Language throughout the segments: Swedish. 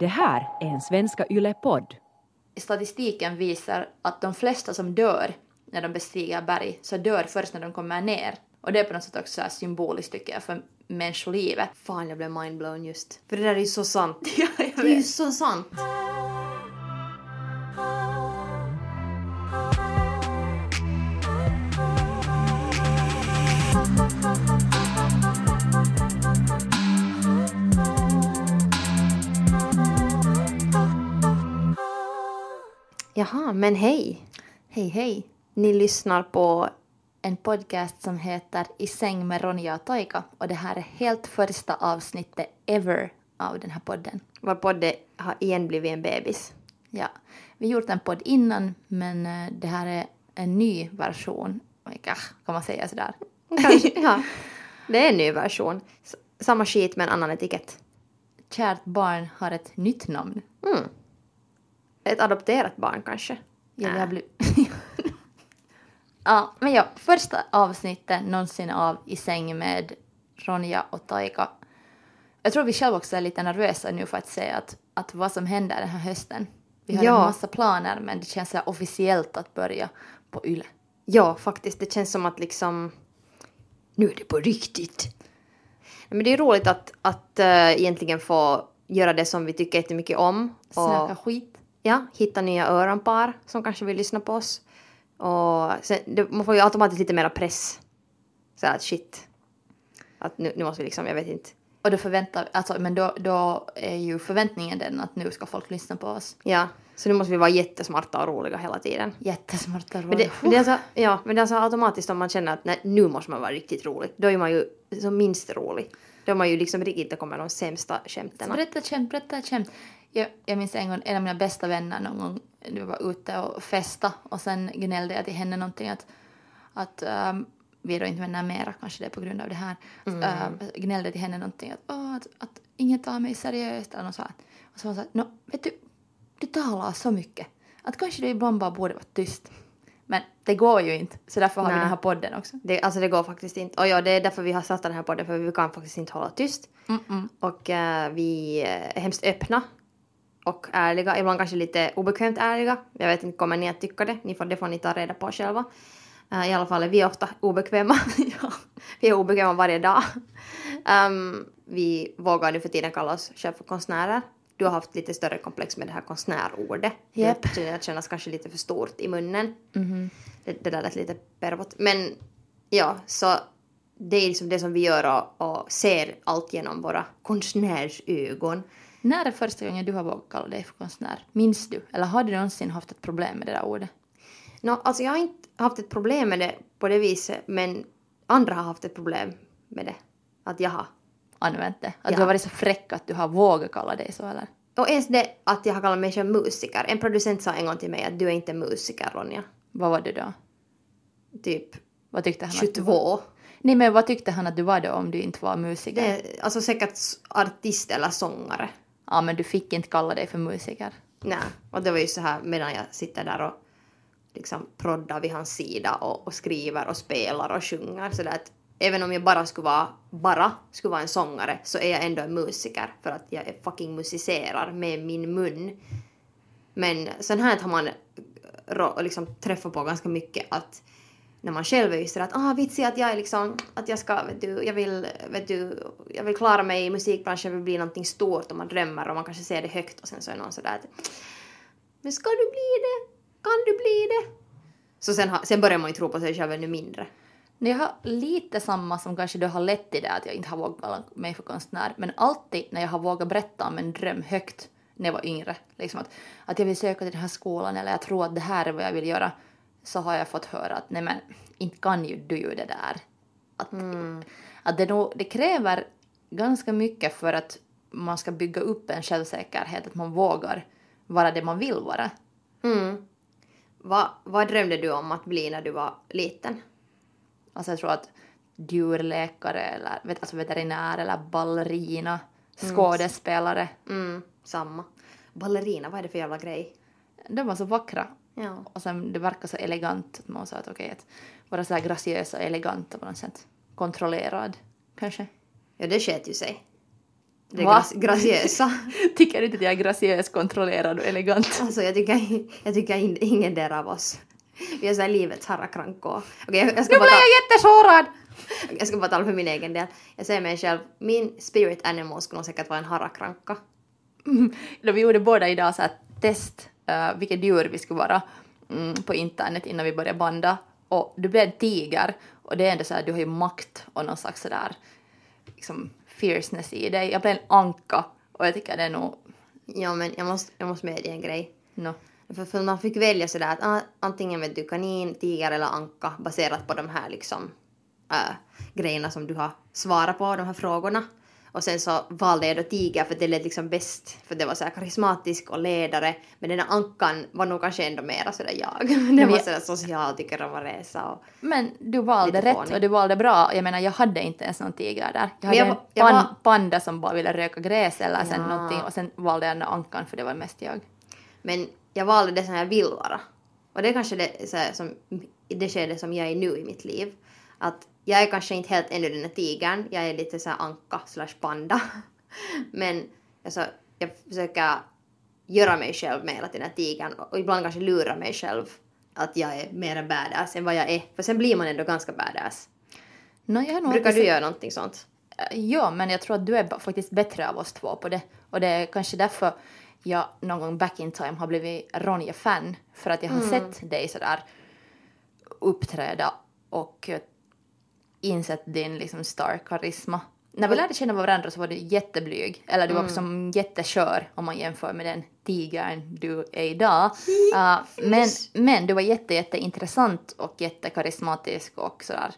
Det här är en Svenska Yle-podd. Statistiken visar att de flesta som dör när de bestiger berg så dör först när de kommer ner. Och det är på något sätt också så här symboliskt tycker jag för människolivet. Fan, jag blev mindblown just. För det där är ju så sant. Ja, jag Det är ju så sant. Jaha, men hej. Hej hej! Ni lyssnar på En podcast som heter I säng med Ronja och Taika och det här är helt första avsnittet ever av den här podden. vår podd har igen blivit en bebis. Ja, vi har gjort en podd innan men eh, det här är en ny version. Oj, ah, Kan man säga sådär? Kanske, ja. Det är en ny version. Samma skit med en annan etikett. Kärt barn har ett nytt namn. Mm. Ett adopterat barn kanske. Ja, Äh. det har blivit... ja, men ja, första avsnittet någonsin av I säng med Ronja och Taika. Jag tror vi själva också är lite nervösa nu för att se att, att vad som händer den här hösten. Vi har Ja. en massa planer men det känns så officiellt att börja på YLE. Ja, faktiskt. Det känns som att liksom... Nu är det på riktigt. Men det är roligt att, att äh, egentligen få göra det som vi tycker jättemycket om. Snacka Och skit. Ja, hitta nya öronpar som kanske vill lyssna på oss. Och sen, det, man får ju automatiskt lite mera press. Så att shit. Att nu, nu måste vi liksom, jag vet inte. Och då förväntar alltså, men då, då är ju förväntningen den att nu ska folk lyssna på oss. Ja, så nu måste vi vara jättesmarta och roliga hela tiden. Jättesmarta Men det, men det är alltså, ja, men det är alltså automatiskt om man känner att nej, nu måste man vara riktigt rolig. Då är man ju som minst rolig. Då är man ju liksom riktigt, då kommer de sämsta skämten. Berätta ett skämt, berätta ett skämt. Jag, jag minns en gång, en av mina bästa vänner någon gång, du var ute och festa och sen gnällde jag till henne någonting att, att ehm, vi är då inte vänner mera, kanske det är på grund av det här. Mm. gnällde till henne någonting att, Åh, att, att ingen tar mig seriöst eller något sånt. Och så var hon så no, vet du, du talar så mycket. Att kanske du ibland bara borde vara tyst. Men det går ju inte, så därför har vi Nej. den här podden också. Det, alltså det går faktiskt inte. Och ja, det är därför vi har startat den här podden, för vi kan faktiskt inte hålla tyst. Mm-mm. Och eh, vi är hemskt öppna och ärliga. Ibland kanske lite obekvämt ärliga. Jag vet inte, kommer ni att tycka det? Ni får, det får ni ta reda på själva. Eh, I alla fall är vi ofta obekväma. ja, vi är obekväma varje dag. Ehm, vi vågar nu för tiden kalla oss själva för konstnärer. Du har haft lite större komplex med det här konstnärordet. Japp. Det kännas kanske lite för stort i munnen. Mhm. Det, det där lät lite pervot. Men ja, så det är liksom det som vi gör och, och ser allt genom våra konstnärsögon. När är första gången du har vågat kalla dig för konstnär? Minns du? Eller har du någonsin haft ett problem med det där ordet? Nå, alltså jag har inte haft ett problem med det på det viset, men andra har haft ett problem med det. Att jag har. Använt det? Att Ja. du har varit så fräck att du har vågat kalla dig så eller? Och ens det att jag har kallat mig själv musiker. En producent sa en gång till mig att du är inte musiker, Ronja. Vad var du då? Typ Vad tyckte han att du var? 22. Nej men vad tyckte han att du var då om du inte var musiker? Det, alltså säkert artist eller sångare. Ja men du fick inte kalla dig för musiker. Nej, och det var ju så här medan jag sitter där och liksom proddar vid hans sida och, och skriver och spelar och sjunger så där att även om jag bara skulle vara, bara skulle vara en sångare så är jag ändå en musiker för att jag fucking musicerar med min mun. Men sen här har man liksom träffat på ganska mycket att när man själv är just sådär att ah vitsi att jag är liksom att jag ska vet du jag vill vet du jag vill klara mig i musikbranschen jag vill bli någonting stort och man drömmer och man kanske ser det högt och sen så är någon sådär att men ska du bli det? Kan du bli det? Så sen, sen börjar man ju tro på sig själv ännu mindre. Jag har lite samma som kanske du har lett till det att jag inte har vågat kalla mig för konstnär. Men alltid när jag har vågat berätta om en dröm högt när jag var yngre. Liksom att, att jag vill söka till den här skolan eller jag tror att det här är vad jag vill göra. Så har jag fått höra att nej men inte kan ju du ju det där. Att, att det, nog, det kräver ganska mycket för att man ska bygga upp en självsäkerhet. Att man vågar vara det man vill vara. Mm. Va, vad drömde du om att bli när du var liten? Alltså jag tror att djurläkare eller vet, alltså veterinär eller ballerina, skådespelare. Mm, samma. Ballerina, vad är det för jävla grej? De var så vackra. Ja. Och sen det verkar så elegant att man sa att okej att vara så här graciös och elegant och på något sätt kontrollerad kanske. Ja, det sket ju sig. det Va? gra- graciösa. Tycker du inte att jag är graciös, kontrollerad och elegant? Alltså jag tycker, jag tycker in, ingen där av oss. Vi är såhär livets harrakrankor. Okej, jag, jag, ska Nu blev jag jättesårad! jag ska bara tala för min egen del. Jag säger mig själv, min spirit animal skulle nog säkert vara en harrakranka. Mm. Vi gjorde båda idag så här test uh, vilket djur vi skulle vara mm, på internet innan vi började banda. Och du blev en tiger och det är ändå så här, du har ju makt och någon slags sådär liksom fierceness i dig. Jag blev en anka och jag tycker det är nog, Ja men jag måste, jag måste medge en grej. no. För, för man fick välja sådär att ah, antingen vet du kanin, tiger eller anka baserat på de här liksom äh, grejerna som du har svarat på, de här frågorna. Och sen så valde jag då tiger för det lät liksom bäst, för det var så här karismatisk och ledare. Men den där ankan var nog kanske ändå mera sådär jag. Den var sådär social, tycker om att resa och... Men du valde rätt fånig. och du valde bra. Jag menar jag hade inte ens någon tiger där. Jag hade jag en pan, var- panda som bara ville röka gräs eller sen Ja. någonting och sen valde jag den ankan för det var mest jag. Men jag valde det som jag vill vara. Och det är kanske det, så här, som, det skede som jag är nu i mitt liv. Att jag är kanske inte helt ännu den här tigern. Jag är lite så här anka slash panda. Men alltså, jag försöker göra mig själv mer till den här tigern. Och ibland kanske lura mig själv att jag är mer en badass än vad jag är. För sen blir man ändå ganska badass. No, Brukar du göra någonting sånt? Eh, Ja, men jag tror att du är faktiskt bättre av oss två på det. Och det är kanske därför jag någon gång back in time har blivit Ronja-fan. För att jag har sett dig sådär uppträda och insett din liksom star karisma. När vi lärde känna varandra så var du jätteblyg. Eller du var också jätteskör om man jämför med den tigern du är idag. Uh, men, men du var jätte, jätteintressant och jättekarismatisk och sådär.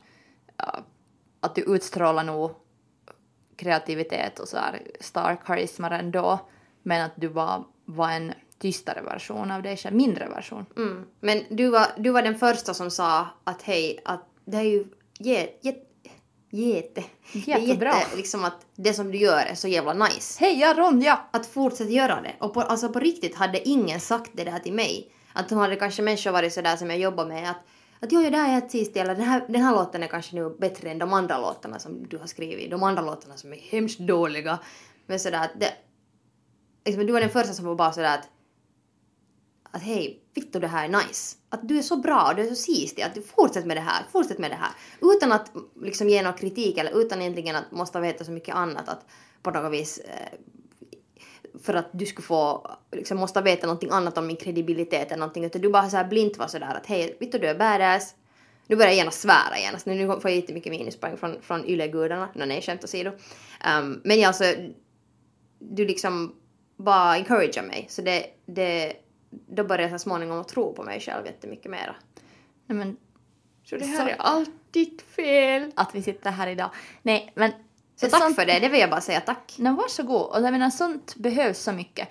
Uh, att du utstrålar nog kreativitet och sådär stark karisma ändå. Men att du var, var en tystare version av dig själv, mindre version. Mm. Men du var, du var den första som sa att hej, att det är ju jätte... Jätte, Jättebra. jätte, liksom att det som du gör är så jävla nice. Heja Ronja! Att fortsätta göra det. Och på, alltså på riktigt hade ingen sagt det där till mig. Att de hade kanske människor varit sådär som jag jobbar med att att jo, jo, det här är ett sist eller den här, den här låten är kanske nu bättre än de andra låtarna som du har skrivit. De andra låtarna som är hemskt dåliga. Men sådär att det... Liksom, du var den första som var bara sådär att att hej, Vittu det här är nice. Att du är så bra, du är så sistig, att du fortsätter med det här, fortsätt med det här. Utan att liksom ge någon kritik eller utan egentligen att måste veta så mycket annat att på något vis eh, för att du skulle få, liksom måste veta någonting annat om min kredibilitet eller någonting utan du bara så här blint var sådär att hej, Vittu du är badass. Nu börjar jag gärna svära genast, alltså, nu nu får jag jättemycket minuspoäng från, från yllegudarna. No, nej, skämt åsido. Um, men jag alltså, du liksom bara encouragear mig. Så det, det, då började jag så småningom att tro på mig själv jättemycket mera. Nej, men Så det här är allt ditt fel. att vi sitter här idag. Nej, men... Så tack sånt- för det, det vill jag bara säga tack. Nej, varsågod. Och jag menar, sånt behövs så mycket.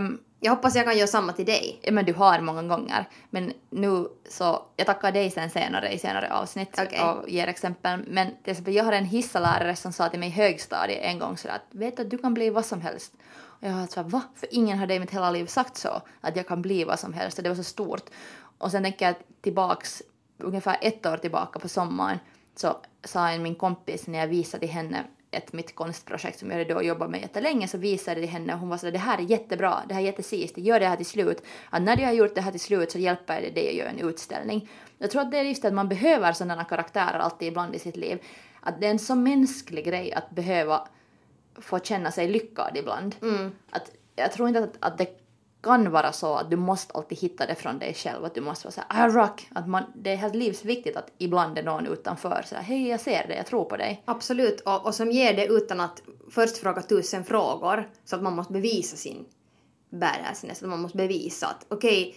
Um, Jag hoppas jag kan göra samma till dig. ja, men du har många gånger. Men nu så, jag tackar dig sen senare i senare avsnitt Okej. och ger exempel. Men till exempel, jag har en hissalärare som sa till mig i högstadiet en gång sådär att vet att du kan bli vad som helst. Och jag var såhär va? För ingen hade i mitt hela liv sagt så, att jag kan bli vad som helst och det var så stort. Och sen tänker jag tillbaks, ungefär ett år tillbaka på sommaren så sa en min kompis när jag visade till henne ett mitt konstprojekt som jag hade då jobbat med jättelänge så visade jag det henne och hon var sådär det här är jättebra, det här är jättesist, gör det här till slut. Att när du har gjort det här till slut så hjälper det dig att göra en utställning. Jag tror att det är just att man behöver sådana karaktärer alltid ibland i sitt liv. Att det är en så mänsklig grej att behöva få känna sig lyckad ibland. Att, jag tror inte att, att det kan vara så att du måste alltid hitta det från dig själv, att du måste vara såhär I rock, att man, det är helt livsviktigt att ibland är någon utanför såhär hej jag ser dig, jag tror på dig. Absolut, och, och som ger det utan att först fråga tusen frågor så att man måste bevisa sin badassness, att man måste bevisa att okej,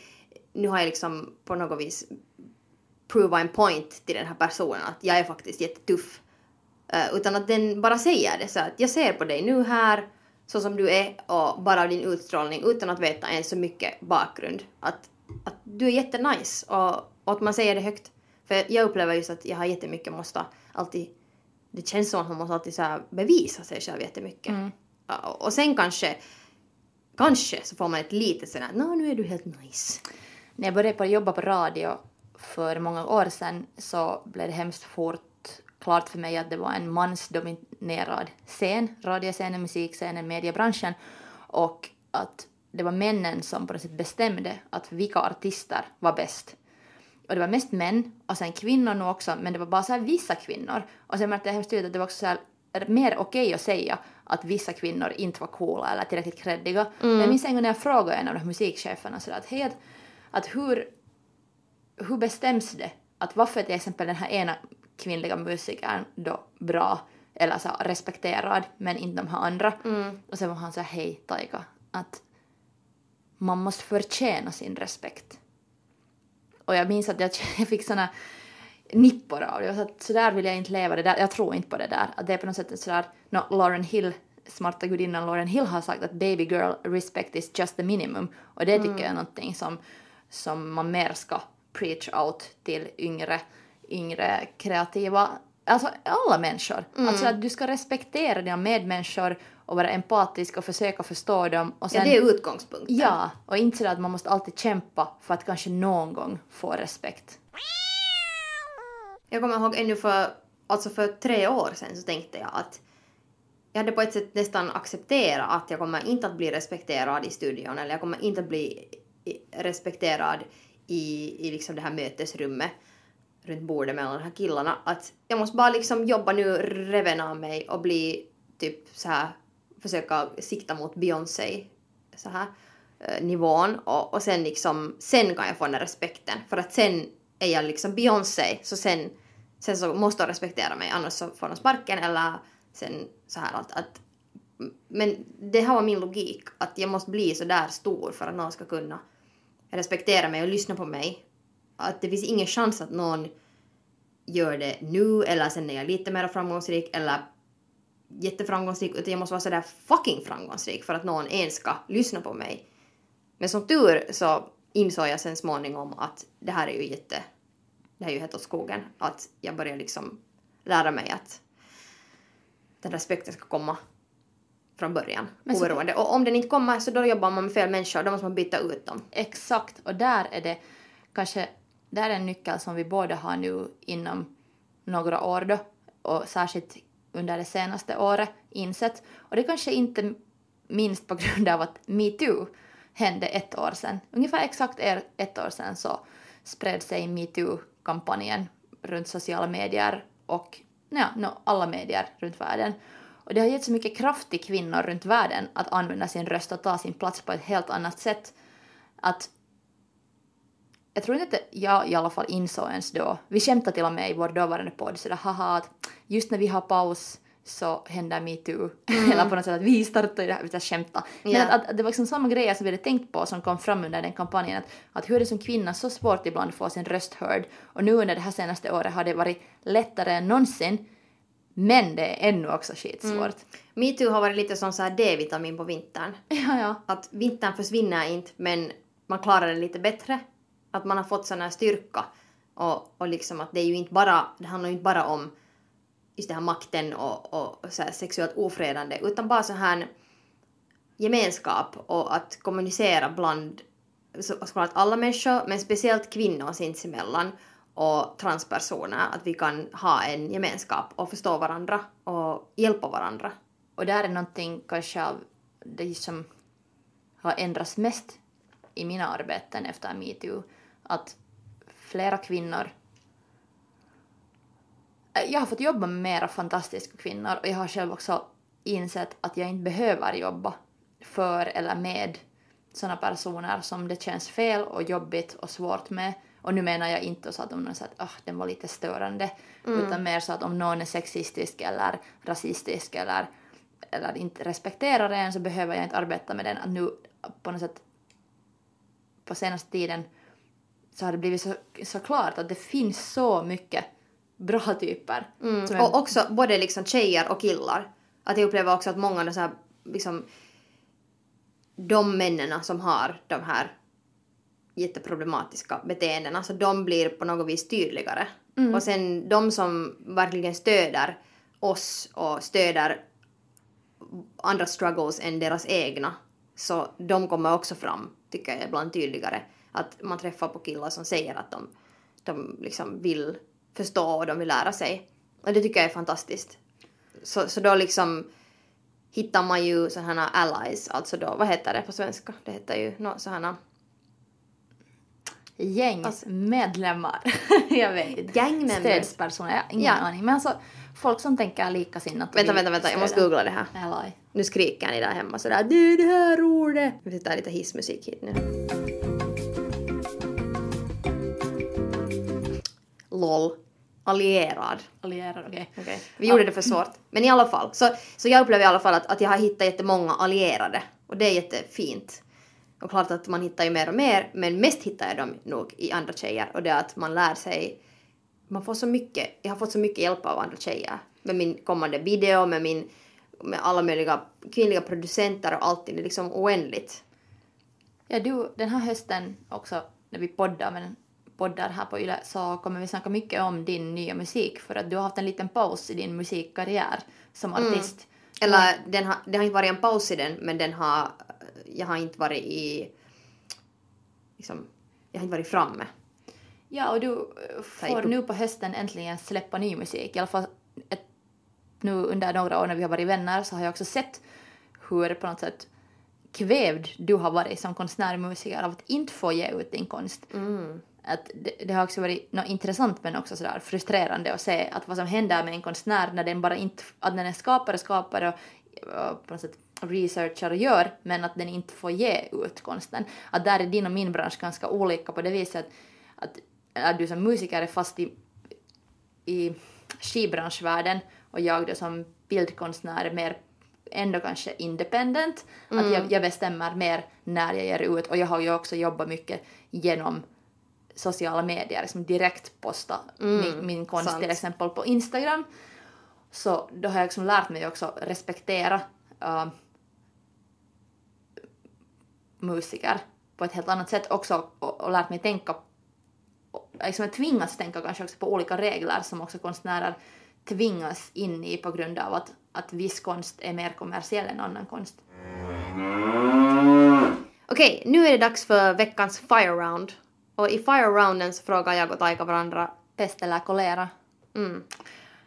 nu har jag liksom på något vis prova en point till den här personen att jag är faktiskt jättetuff. Uh, utan att den bara säger det så att jag ser på dig nu här så som du är och bara av din utstrålning utan att veta ens så mycket bakgrund. Att, att du är jättenice och, och att man säger det högt. För jag upplever just att jag har jättemycket måste alltid det känns som att man måste alltid så bevisa sig själv jättemycket. Ja, Och och sen kanske, kanske så får man ett litet sådär, nå nu är du helt nice. När jag började på jobba på radio för många år sedan så blev det hemskt fort klart för mig att det var en mansdominerad scen, radioscenen, musikscenen, mediebranschen och att det var männen som på något sätt bestämde att vilka artister var bäst. Och det var mest män och sen kvinnor nog också, men det var bara så här vissa kvinnor. Och sen märkte jag hemskt tydligt att det var också så här, mer okej okay att säga att vissa kvinnor inte var coola eller tillräckligt kreddiga. Mm. Jag minns en gång när jag frågade en av de musikcheferna så att, hej, att hur, hur bestäms det att varför till exempel den här ena kvinnliga musikern då bra eller så respekterad men inte de här andra. Mm. Och sen var han så här, hej Taika, att man måste förtjäna sin respekt. Och jag minns att jag, fick såna nippor av det. Jag sa att sådär vill jag inte leva, det där, jag tror inte på det där. Att det är på något sätt sådär, no, Lauren Hill, smarta gudinnan Lauren Hill har sagt att baby girl respect is just the minimum. Och det tycker mm. jag är någonting som, som man mer ska preach out till yngre, yngre kreativa, alltså alla människor. Mm. Alltså att du ska respektera dina medmänniskor och vara empatisk och försöka förstå dem. Och sen, ja, det är utgångspunkten. Ja, och inte sådär att man måste alltid kämpa för att kanske någon gång få respekt. Jag kommer ihåg ännu för, alltså för tre år sedan så tänkte jag att jag hade på ett sätt nästan accepterat att jag kommer inte att bli respekterad i studion eller jag kommer inte att bli respekterad i, i liksom det här mötesrummet runt bordet mellan de här killarna. Att jag måste bara liksom jobba nu reven av mig och bli typ så här försöka sikta mot Beyoncé så här eh, nivån och, och sen liksom sen kan jag få den respekten för att sen är jag liksom Beyoncé så sen sen så måste de respektera mig annars så får de sparken eller sen så här att, att men det här var min logik att jag måste bli så där stor för att någon ska kunna respektera mig och lyssna på mig. Att det finns ingen chans att någon gör det nu eller sen när jag är lite mer framgångsrik eller jätteframgångsrik utan jag måste vara sådär fucking framgångsrik för att någon ens ska lyssna på mig. Men som tur så insåg jag sen småningom att det här är ju jätte... Det här är ju helt åt skogen. Att jag börjar liksom lära mig att den respekten ska komma från början. Men oberoende. Och om den inte kommer så då jobbar man med fel människor, då måste man byta ut dem. Exakt, och där är det kanske, det är en nyckel som vi båda har nu inom några år då, och särskilt under det senaste året insett. Och det kanske inte minst på grund av att metoo hände ett år sedan. Ungefär exakt ett år sedan så spred sig metoo-kampanjen runt sociala medier och ja, no, alla medier runt världen. Och det har gett så mycket kraft till kvinnor runt världen att använda sin röst och ta sin plats på ett helt annat sätt. Att jag tror inte att jag i alla fall insåg ens då, vi skämtade till och med i vår dåvarande podd sådär haha att just när vi har paus så händer metoo. Mm. Eller på något sätt att vi startar det här, utan skämta. Men yeah. att, att, det var liksom samma grejer som vi hade tänkt på som kom fram under den kampanjen. Att, att hur är det som kvinna så svårt ibland att få sin röst hörd. Och nu under det här senaste året har det varit lättare än någonsin. Men det är ännu också skitsvårt. Mm. Metoo har varit lite som så här D-vitamin på vintern. Ja, ja. Att vintern försvinner inte men man klarar det lite bättre. Att man har fått sån här styrka. Och, och liksom att det är ju inte bara, det handlar ju inte bara om just den här makten och, och så här sexuellt ofredande utan bara så här gemenskap och att kommunicera bland såklart alla människor men speciellt kvinnor sinsemellan och transpersoner, att vi kan ha en gemenskap och förstå varandra och hjälpa varandra. Och där är någonting kanske av det som har ändrats mest i mina arbeten efter metoo, att flera kvinnor jag har fått jobba med mera fantastiska kvinnor och jag har själv också insett att jag inte behöver jobba för eller med sådana personer som det känns fel och jobbigt och svårt med. Och nu menar jag inte så att om någon säger att oh, den var lite störande, mm. utan mer så att om någon är sexistisk eller rasistisk eller, eller inte respekterar en så behöver jag inte arbeta med den. Att nu på något sätt på senaste tiden så har det blivit så, så klart att det finns så mycket bra typer. Mm. Är... Och också både liksom tjejer och killar. Att jag upplever också att många så här, liksom de männen som har de här jätteproblematiska beteendena så de blir på något vis tydligare. Mm. Och sen de som verkligen stöder oss och stöder andra struggles än deras egna så de kommer också fram, tycker jag, ibland tydligare. Att man träffar på killar som säger att de, de liksom vill förstå och de vill lära sig. Och det tycker jag är fantastiskt. Så, så då liksom hittar man ju sådana allies, alltså då, vad heter det på svenska? Det heter ju no, sådana Gängsmedlemmar. jag vet inte. Gängmembers. Stödspersoner, jag ingen Ja. aning. Men alltså folk som tänker likasinnat. Vänta, vänta, vänta, jag måste googla det här. Ally. Nu skriker ni där hemma sådär du det här ordet. Vi sätter lite hissmusik hit nu. LOL. Allierad. Allierad, okej. Okej. Vi gjorde det för svårt. Men i alla fall. Så, så jag upplever i alla fall att, att jag har hittat jättemånga allierade. Och det är jättefint. Och klart att man hittar ju mer och mer. Men mest hittar jag dem nog i andra tjejer. Och det är att man lär sig. Man får så mycket. Jag har fått så mycket hjälp av andra tjejer. Med min kommande video, med min med alla möjliga kvinnliga producenter och allting. Det är liksom oändligt. Ja, du, den här hösten också när vi poddar, men poddar här på Yle så kommer vi snacka mycket om din nya musik för att du har haft en liten paus i din musikkarriär som artist. Eller den har, det har inte varit en paus i den, men den har... Jag har inte varit i... Liksom, jag har inte varit framme. Ja, och du får nu på hösten äntligen släppa ny musik. I alla fall ett, nu under några år när vi har varit vänner så har jag också sett hur på något sätt kvävd du har varit som konstnär och musiker av att inte få ge ut din konst. Att det, det har också varit något intressant men också sådär frustrerande att se att vad som händer med en konstnär när den bara inte, att den är skapare, skapare och, och på något sätt researchar och gör men att den inte får ge ut konsten. Att där är din och min bransch ganska olika på det viset att, att, du som musiker är fast i, i skivbranschvärlden och jag då som bildkonstnär är mer ändå kanske independent. Att jag, jag bestämmer mer när jag ger ut och jag har ju också jobbat mycket genom sociala medier, liksom direkt posta min, min konst sant. till exempel på Instagram. Så då har jag liksom lärt mig också respektera äh, musiker på ett helt annat sätt också och, och lärt mig tänka och liksom jag tvingas tänka kanske också på olika regler som också konstnärer tvingas in i på grund av att, att viss konst är mer kommersiell än annan konst. Okej, nu är det dags för veckans Fire Round. Och i Fire Rounden så frågar jag och Taika varandra Pest eller kolera? mm,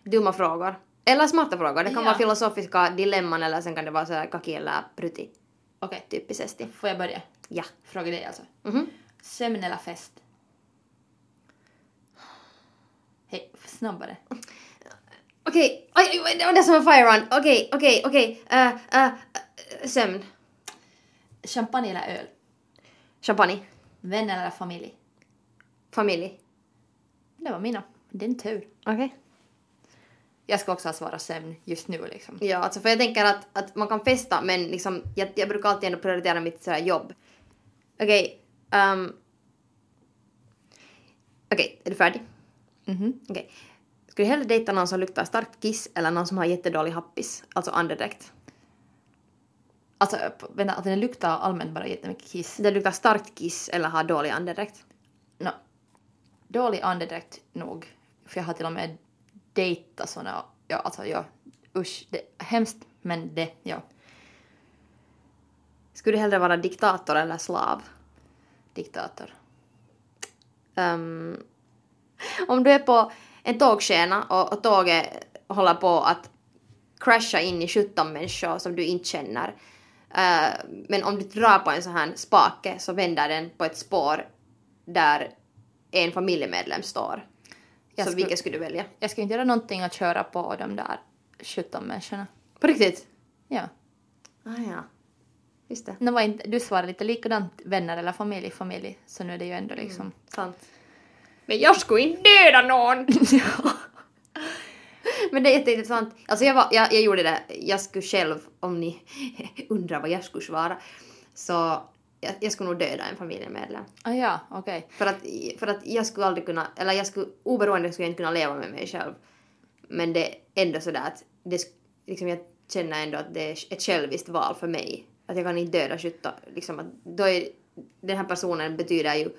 dumma frågor. Eller smarta frågor. Det kan Ja. vara filosofiska dilemman eller sen kan det vara sådär kaki eller pruti Okej, typisesti. får jag börja? Ja. Fråga dig alltså. Mhm. Sömn eller fest? Hej, snabbare. Okej, oj, oj, det var det som var Fire Round. Okej, okej, okej. Eh, eh, eh, sömn. Champagne eller öl? Champagne. Vän eller familj? Familj. Det var mina. Din tur. Okej. Jag ska också ha svarat sömn just nu liksom. Ja, alltså för jag tänker att, att man kan festa men liksom, jag, jag brukar alltid ändå prioritera mitt sådär jobb. Okej. ehm, Okej, är du färdig? Mhm. Okej. Skulle du hellre dejta någon som luktar starkt kiss eller någon som har jättedålig happis? Alltså andedräkt. Alltså, vänta, att den luktar allmänt bara jättemycket kiss. Det luktar starkt kiss eller har dålig andedräkt. No, dålig andedräkt nog. För jag har till och med dejtat såna, ja alltså ja, usch, det är hemskt men det, ja, Skulle du hellre vara diktator eller slav? diktator. Ehm, om du är på en tågskena och, och tåget håller på att crasha in i 17 människor som du inte känner. Eh, men om du drar på en sån här spake så vänder den på ett spår där en familjemedlem står. Jag så skulle- vilket skulle du välja? Jag ska inte göra någonting att köra på de där 17 människorna. På riktigt? Ja. Ah, ja. Just det. Var inte, du svarade lite likadant, vänner eller familj, familj. Så nu är det ju ändå liksom... Sant. Men jag skulle inte döda någon! Men det är jätteintressant. Alltså jag, var, jag, jag gjorde det, jag skulle själv, om ni undrar vad jag skulle svara, så jag, jag skulle nog döda en familjemedlem. Ah, ja, okej. För att, för att jag skulle aldrig kunna, eller jag skulle, oberoende skulle jag inte kunna leva med mig själv. Men det är ändå sådär att det, liksom jag känner ändå att det är ett själviskt val för mig. Att jag kan inte döda 17, liksom att då är, den här personen betyder ju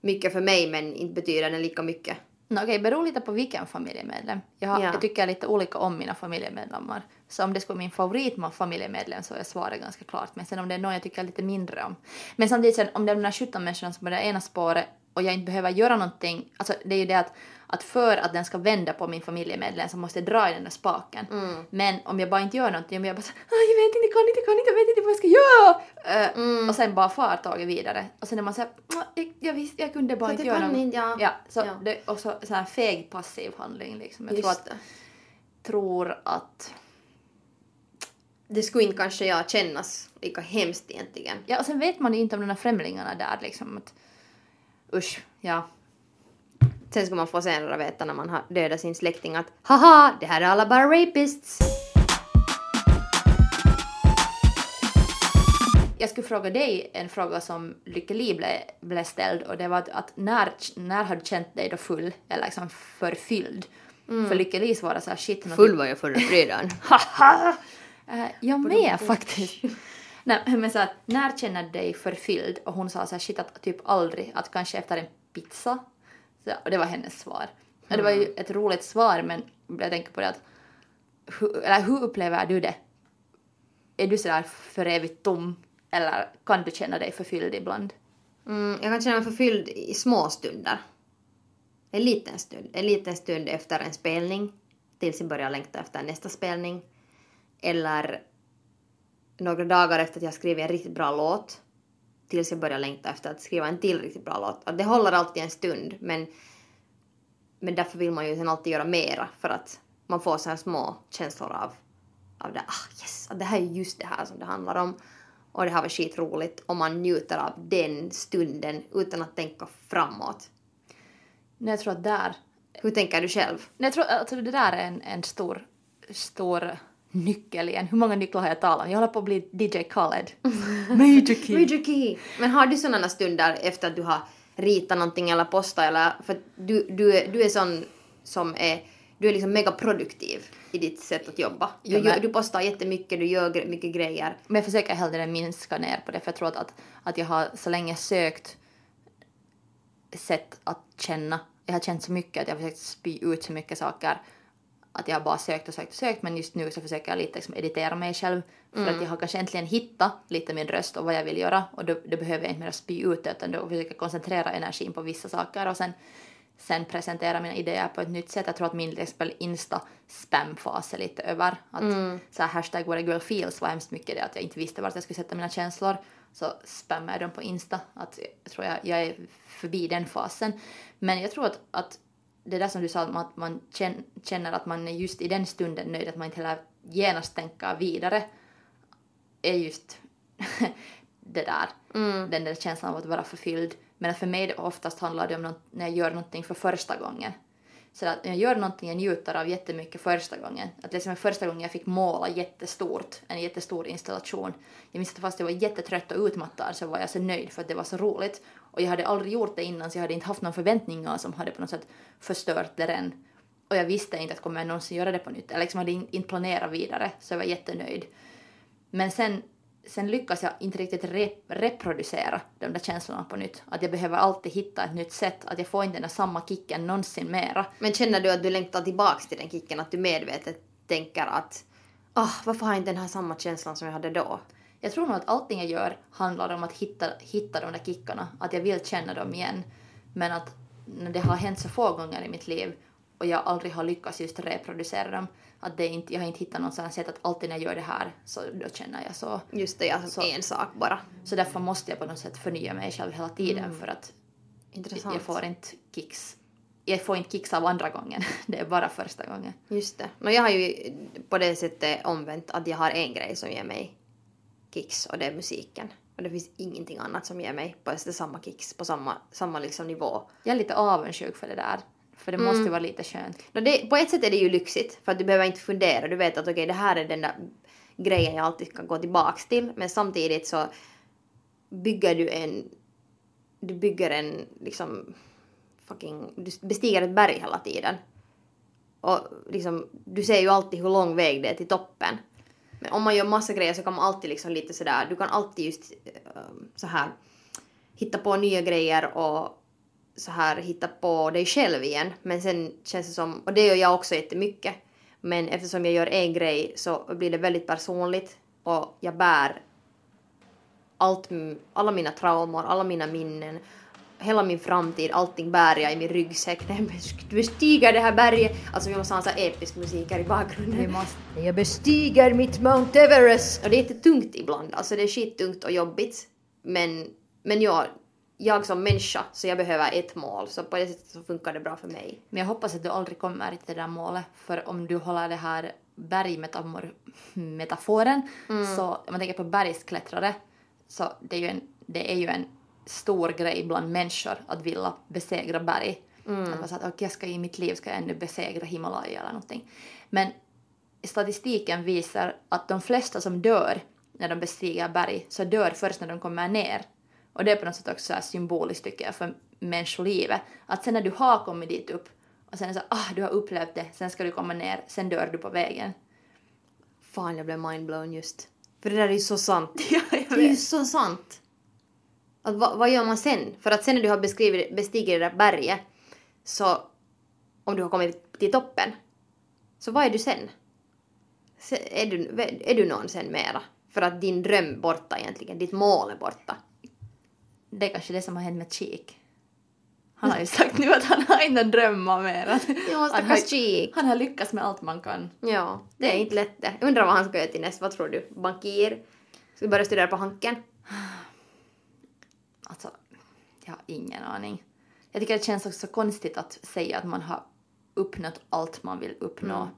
mycket för mig men inte betyder den lika mycket. No, okej, beror lite på vilken familjemedlem. Jag, har, Ja. jag tycker lite olika om mina familjemedlemmar. Så om det skulle vara min favoritfamiljemedlem så är svaret ganska klart. Men sen om det är någon jag tycker lite mindre om. Men samtidigt sen, om det är de där 17 människorna som på det ena spåret och jag inte behöver göra någonting. Alltså det är ju det att, att för att den ska vända på min familjemedlem så måste jag dra i den där spaken. Mm. Men om jag bara inte gör någonting, om jag bara så, "Ah, jag vet inte, kan inte, kan inte, jag vet inte vad jag ska göra! Eh, Mm. Och sen bara far taget vidare. Och sen är man såhär, "Ah, jag, jag visste, jag kunde bara att inte göra något. ja. Ja, så Ja. Det, och så, så här feg passiv handling liksom. Jag tror att, det. tror att det skulle inte kanske jag kännas lika hemskt egentligen. Ja, och sen vet man ju inte om de där främlingarna där liksom. Att, usch, ja. Sen ska man få senare veta när man har dödat sin släkting att haha, det här är alla bara rapists. Jag skulle fråga dig en fråga som Lykke Li blev, blev ställd och det var att, att när, när har du känt dig då full eller liksom förfylld? För Lykke Li svarade så här shit. något- Full var jag förra fredagen. Haha! Eh, jag med faktiskt. Nej, men så här, när känner du dig förfylld? Och hon sa så här, shit att typ aldrig, att kanske efter en pizza. Så, och det var hennes svar. Och det var ju ett roligt svar men jag tänker på det att, hur, eller hur upplever du det? Är du sådär för evigt tom? Eller kan du känna dig förfylld ibland? Mm, jag kan känna mig förfylld i små stunder. En liten stund. En liten stund efter en spelning. Tills jag börjar längta efter nästa spelning. Eller några dagar efter att jag skrivit en riktigt bra låt. Tills jag börjar längta efter att skriva en till riktigt bra låt. Att det håller alltid en stund men, men därför vill man ju sen alltid göra mera för att man får så här små känslor av, av det. Ah yes, att det här är just det här som det handlar om. Och det här var skitroligt och man njuter av den stunden utan att tänka framåt. Nej, jag tror att där Hur tänker du själv? Nej, Jag tror att det där är en, en stor, stor nyckel igen. Hur många nycklar har jag talat om? Jag håller på att bli DJ Khaled. Major key. Major key! Men har du sådana stunder efter att du har ritat någonting eller postat eller för du, du, är- du är sån som är du är liksom mega produktiv i ditt sätt att jobba. Du, Ja, men- du postar jättemycket, du gör mycket grejer. Men jag försöker hellre minska ner på det för jag tror att, att, att jag har så länge sökt sätt att känna. Jag har känt så mycket att jag har försökt spy ut så mycket saker att jag bara sökt och sökt och sökt men just nu så försöker jag lite liksom editera mig själv för att jag har kanske äntligen hittat lite min röst och vad jag vill göra och då, då behöver jag inte mer spy ut utan då försöker jag koncentrera energin på vissa saker och sen sen presentera mina idéer på ett nytt sätt. Jag tror att min till exempel insta-spam-fas är lite över. Att så här hashtag what a girl feels var hemskt mycket det att jag inte visste vart jag skulle sätta mina känslor. Så spammar jag dem på insta. Att jag tror jag, jag är förbi den fasen. Men jag tror att, att det där som du sa, att man känn- känner att man är just i den stunden nöjd, att man inte heller genast tänker vidare, är just det där. Den där känslan av att vara förfylld. Men för mig oftast handlar det om något, när jag gör någonting för första gången. Så att när jag gör någonting jag njuter av jättemycket första gången. Att liksom första gången jag fick måla jättestort, en jättestor installation. Jag minns att fast jag var jättetrött och utmattad så var jag så nöjd för att det var så roligt. Och jag hade aldrig gjort det innan så jag hade inte haft några förväntningar som hade på något sätt förstört det än. Och jag visste inte att kommer jag någonsin göra det på nytt. Eller liksom hade inte planerat vidare så jag var jättenöjd. Men sen, sen lyckas jag inte riktigt rep reproducera de där känslorna på nytt. Att jag behöver alltid hitta ett nytt sätt. Att jag får inte den där samma kicken någonsin mera. Men känner du att du längtar tillbaks till den kicken? Att du medvetet tänker att ah, varför har jag inte den här samma känslan som jag hade då? Jag tror nog att allting jag gör handlar om att hitta, hitta de där kickarna. Att jag vill känna dem igen. Men att när det har hänt så få gånger i mitt liv och jag aldrig har lyckats just reproducera dem. Att det inte, jag har inte hittat något sådant sätt att alltid när jag gör det här så då känner jag så. Just det, alltså Så- en sak bara. Så därför måste jag på något sätt förnya mig själv hela tiden Mm. för att Intressant. jag får inte kicks. Jag får inte kicks av andra gången. Det är bara första gången. Just det. No, jag har ju på det sättet omvänt att jag har en grej som ger mig kicks och det är musiken. Och det finns ingenting annat som ger mig på samma kicks, på samma, samma liksom nivå. Jag är lite avundsjuk för det där. För det Mm. måste vara lite skönt. No, det, på ett sätt är det ju lyxigt för att du behöver inte fundera. Du vet att okej det här är den där grejen jag alltid kan gå tillbaks till. Men samtidigt så bygger du en... Du bygger en liksom fucking... Du bestiger ett berg hela tiden. Och liksom, du ser ju alltid hur lång väg det är till toppen. Men om man gör massa grejer så kan man alltid liksom lite sådär, du kan alltid just eh, så här hitta på nya grejer och så här hitta på dig själv igen. Men sen känns det som, och det gör jag också jättemycket. Men eftersom jag gör en grej så blir det väldigt personligt och jag bär allt, alla mina traumor, alla mina minnen hela min framtid, allting bär jag i min ryggsäck när jag bes- bestiger det här berget. Alltså vi måste ha en sån här episk musik här i bakgrunden. Vi måste. Jag bestiger mitt Mount Everest. Och det är jättetungt ibland, alltså det är skittungt och jobbigt. Men, men jag, jag som människa, så jag behöver ett mål. Så på det sättet så funkar det bra för mig. Men jag hoppas att du aldrig kommer till det där målet. För om du håller det här bergmetaforen, så om man tänker på bergsklättrare, så det är ju en, det är ju en stor grej bland människor att vilja besegra berg. Att man säger att "Okej, jag ska i mitt liv ska jag ännu besegra Himalaya eller någonting. Men statistiken visar att de flesta som dör när de bestiger berg så dör först när de kommer ner. Och det är på något sätt också så symboliskt tycker jag för människolivet. Att sen när du har kommit dit upp och sen är det så ah du har upplevt det, sen ska du komma ner, sen dör du på vägen. Fan, jag blev mindblown just. För det där är ju så sant. Ja, Det är ju så sant. Att, vad, vad gör man sen? För att sen när du har beskrivit, bestigit det där berget, så om du har kommit till toppen, så vad är du sen? Se- Är du, är du någon sen mera? För att din dröm borta egentligen, ditt mål är borta. Det är kanske det som har hänt med Cheek. Han har ju sagt nu att han har inte drömmar mer. Ja, han, stackars har, Cheek. han har lyckats med allt man kan. Ja, det är inte lätt det. Undrar vad han ska göra till nästa, vad tror du? Bankir? Ska vi börja studera på Hanken? Jag har ingen aning. Jag tycker det känns också konstigt att säga att man har uppnått allt man vill uppnå.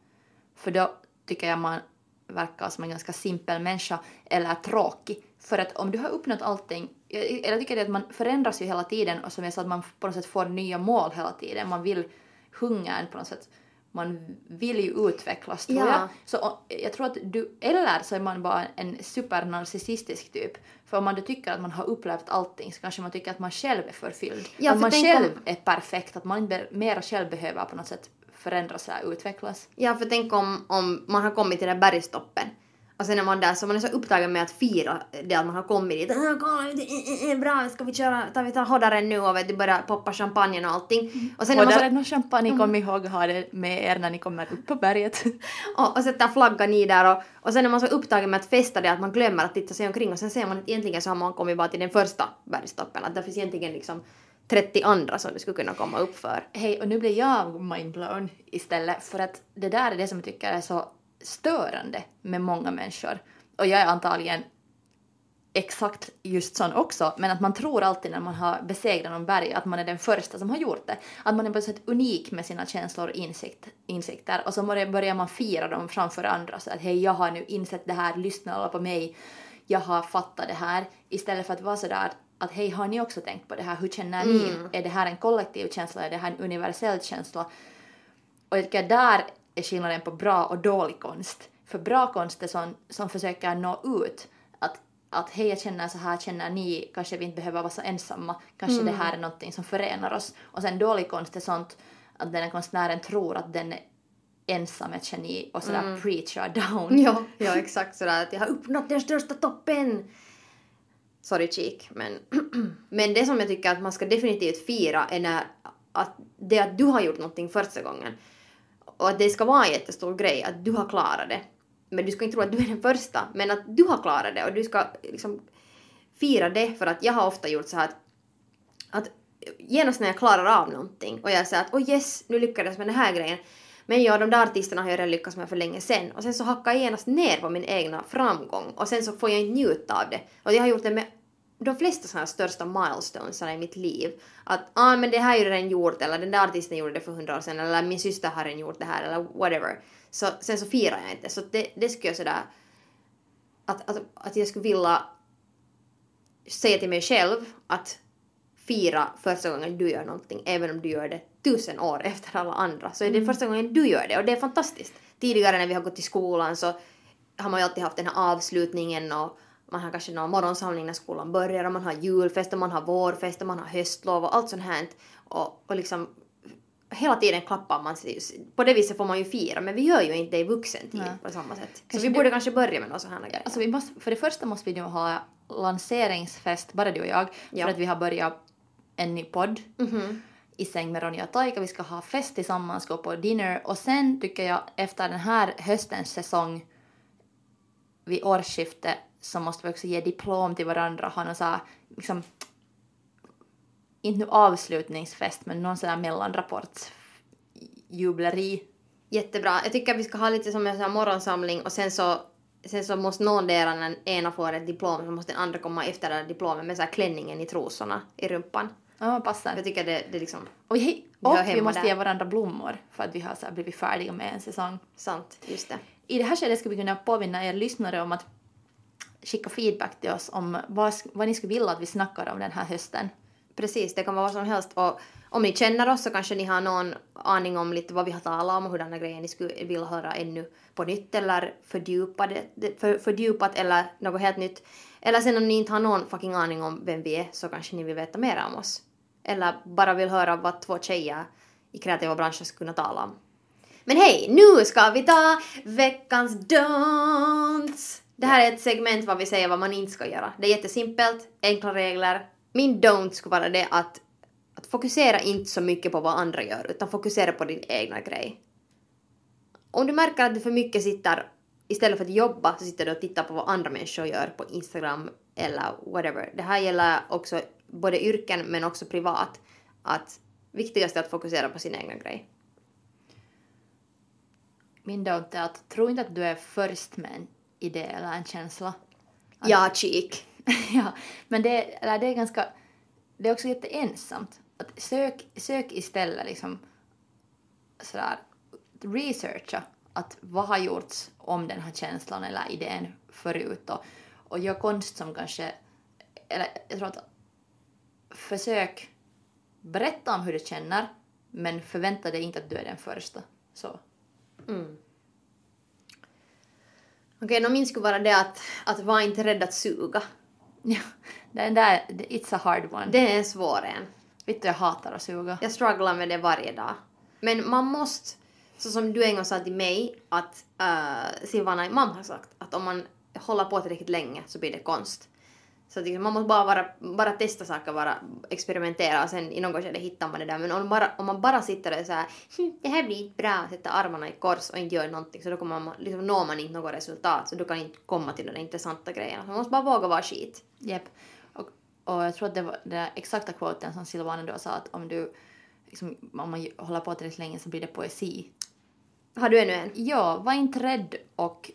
För då tycker jag man verkar som en ganska simpel människa eller tråkig. För att om du har uppnått allting, jag, jag tycker det att man förändras ju hela tiden och som jag sa att man på något sätt får nya mål hela tiden. Man vill hungern på något sätt. Man vill ju utvecklas tror Ja. jag. Så jag tror att du, eller så är man bara en supernarcissistisk typ. För om man då tycker att man har upplevt allting så kanske man tycker att man själv är förfylld. Ja, att för man tänk själv om- är perfekt, att man inte mera själv behöver på något sätt förändras eller utvecklas. Ja, för tänk om, om man har kommit till den där bergstoppen och sen är man där så man är så upptagen med att fira det att man har kommit dit. Ah, kolla, är, är bra, ska vi köra, tar vi tar hoddaren nu och vet du, börjar poppa champagne och allting. Och sen är och man där så, någon champagne, kom ihåg ha det med er när ni kommer upp på berget. och, och sätter flaggan i där och, och sen är man så upptagen med att festa det att man glömmer att titta sig omkring och sen ser man att egentligen så har man kommit bara till den första bergstoppen. Att det finns egentligen liksom 30 andra som du skulle kunna komma upp för. Hej, och nu blir jag mindblown istället för att det där är det som jag tycker är så störande med många människor. Och jag är antagligen exakt just sån också, men att man tror alltid när man har besegrat någon berg att man är den första som har gjort det. Att man är på ett sätt unik med sina känslor och insikt, insikter och så börjar man fira dem framför andra så att hej, jag har nu insett det här, lyssna alla på mig, jag har fattat det här istället för att vara sådär att hej, har ni också tänkt på det här, hur känner ni? Är det här en kollektiv känsla, är det här en universell känsla? Och jag tycker där är skillnaden på bra och dålig konst. För bra konst är sån som försöker nå ut. Att, att hej, jag känner så här, känner ni, kanske vi inte behöver vara så ensamma. Kanske det här är någonting som förenar oss. Och sen dålig konst är sånt att den här konstnären tror att den är ensam ett geni och sådär preachar down. Ja, ja exakt sådär att jag har uppnått den största toppen. Sorry cheek, men, men det som jag tycker att man ska definitivt fira är när att det att du har gjort någonting första gången och att det ska vara en jättestor grej att du har klarat det. Men du ska inte tro att du är den första, men att du har klarat det och du ska liksom fira det för att jag har ofta gjort så här att, att genast när jag klarar av någonting och jag säger att oh yes, nu lyckades med den här grejen. Men ja, de där artisterna har jag redan lyckats med för länge sen. Och sen så hackar jag genast ner på min egna framgång och sen så får jag inte njuta av det. Och jag har gjort det med de flesta sådana här största milestones i mitt liv. Att ah, men det här är ju redan gjort eller den där artisten gjorde det för hundra år sedan eller min syster har redan gjort det här eller whatever. Så sen så firar jag inte. Så det, det skulle jag sådär att, att, att jag skulle vilja säga till mig själv att fira första gången du gör någonting, även om du gör det tusen år efter alla andra, så är det första gången du gör det och det är fantastiskt. Tidigare när vi har gått i skolan så har man ju alltid haft den här avslutningen och man har kanske någon morgonsamling när skolan börjar och man har julfest och man har vårfest och man har höstlov och allt sånt här. Och, och liksom hela tiden klappar man sig. På det viset får man ju fira, men vi gör ju inte det i vuxen tid Nej. på samma sätt. Så Kanske vi du- borde kanske börja med något sånt här grejer. Alltså vi måste, för det första måste vi nu ha lanseringsfest, bara du och jag, Ja. för att vi har börjat en ny podd Mhm. i säng med Ronja och Taika. Vi ska ha fest tillsammans, gå på dinner och sen tycker jag efter den här höstens säsong vid årsskiftet så måste vi också ge diplom till varandra, ha någon så här, liksom inte nu avslutningsfest, men någon sån där mellanrapportsjubleri. Jättebra. Jag tycker att vi ska ha lite som en sån morgonsamling och sen så, sen så måste någon där när ena får ett diplom så måste den andra komma efter det här diplomet med så här klänningen i trosorna i rumpan. Ja, passar. Jag tycker det, det är liksom Och Vi och vi måste där. ge varandra blommor för att vi har så här blivit färdiga med en säsong. sant, just det. I det här skedet ska vi kunna påminna er lyssnare om att skicka feedback till oss om vad, vad ni skulle vilja att vi snackar om den här hösten. Precis, det kan vara vad som helst. Och om ni känner oss så kanske ni har någon aning om lite vad vi har talat om och hurdana grejer ni skulle vilja höra ännu på nytt eller fördjupade, för, fördjupat eller något helt nytt. Eller sen om ni inte har någon fucking aning om vem vi är så kanske ni vill veta mer om oss. Eller bara vill höra vad två tjejer i kreativa branscher skulle kunna tala om. Men hej, nu ska vi ta veckans dans! Det här är ett segment vad vi säger vad man inte ska göra. Det är jättesimpelt, enkla regler. Min don't skulle vara det att, att fokusera inte så mycket på vad andra gör utan fokusera på din egna grej. Om du märker att du för mycket sitter, istället för att jobba, så sitter du och tittar på vad andra människor gör på Instagram eller whatever. Det här gäller också både yrken men också privat. Att viktigast är att fokusera på sin egna grej. Min don't är att tro inte att du är först med en idé eller en känsla. Ja, cheek. ja, men det, eller det är ganska... Det är också jätteensamt. Att sök, sök istället liksom sådär researcha att vad har gjorts om den här känslan eller idén förut och, och gör konst som kanske... Eller jag tror att försök berätta om hur du känner men förvänta dig inte att du är den första. Så. Okej, okay, min skulle vara det att, att vara inte rädd att suga. Ja, den där, it's a hard one. Det är en svår en. Vet du, jag hatar att suga. Jag strugglar med det varje dag. Men man måste, så som du en gång sa till mig, att uh, Silvana, mamma har sagt att om man håller på tillräckligt länge så blir det konst. Så att liksom, man måste bara, vara, bara testa saker, bara experimentera och sen i något skede hittar man det där. Men om, bara, om man bara sitter och så här, hm, det här blir inte bra, sätter armarna i kors och inte gör någonting så då kommer man, liksom, når man inte något resultat så du kan inte komma till de intressanta grejerna. Så man måste bara våga vara skit. Japp. Och, och jag tror att det var den exakta quoten som Silvana då sa att om du liksom, om man håller på tillräckligt länge så blir det poesi. Har du ännu en? Ja, var inte rädd och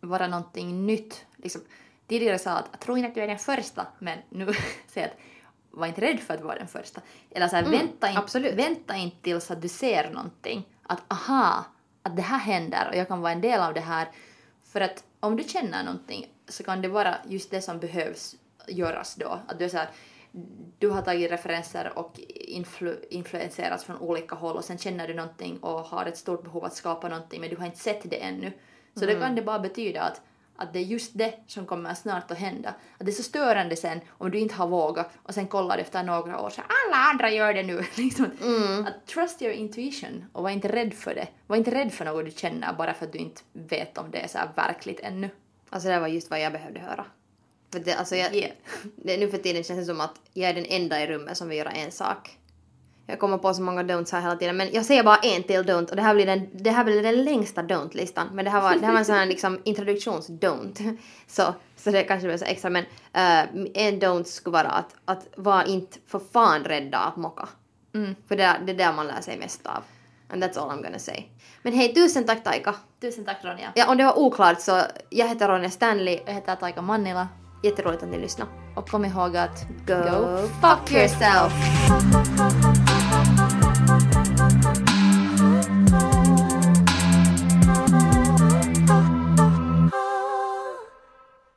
vara någonting nytt. Liksom, tidigare sa att jag tror inte att du är den första, men nu säger att var inte rädd för att vara den första. Eller så här, vänta, inte, absolut. vänta inte tills att du ser någonting. Att aha, att det här händer och jag kan vara en del av det här. För att om du känner någonting så kan det vara just det som behövs göras då. Att du är så här, du har tagit referenser och influ, influenserats från olika håll och sen känner du någonting och har ett stort behov att skapa någonting men du har inte sett det ännu. Så då kan det bara betyda att, att det är just det som kommer snart att hända. Att det är så störande sen om du inte har vågat och sen kollar efter några år så alla andra gör det nu. liksom. Att trust your intuition och var inte rädd för det. Var inte rädd för något du känner bara för att du inte vet om det är så verkligt ännu. Alltså det var just vad jag behövde höra. För det, alltså jag, Yeah. det, nu för tiden känns det som att jag är den enda i rummet som vill göra en sak. Jag kommer på så många don'ts här hela tiden men jag säger bara en till don't och det här blir den, det här blir den längsta don't-listan. Men det här var, det här var en sån här liksom introduktions-don't. Så, så det kanske blir så extra men eh, en don't skulle vara att, att vara inte för fan rädda att mocka. För det, det är där man lär sig mest av. And that's all I'm gonna say. Men hej, tusen tack Taika. Tusen tack Ronja. Ja, om det var oklart så jag heter Ronja Stanley. Jag heter Taika Mannila Jätteroligt att ni lyssnade. och kom ihåg att Go fuck yourself!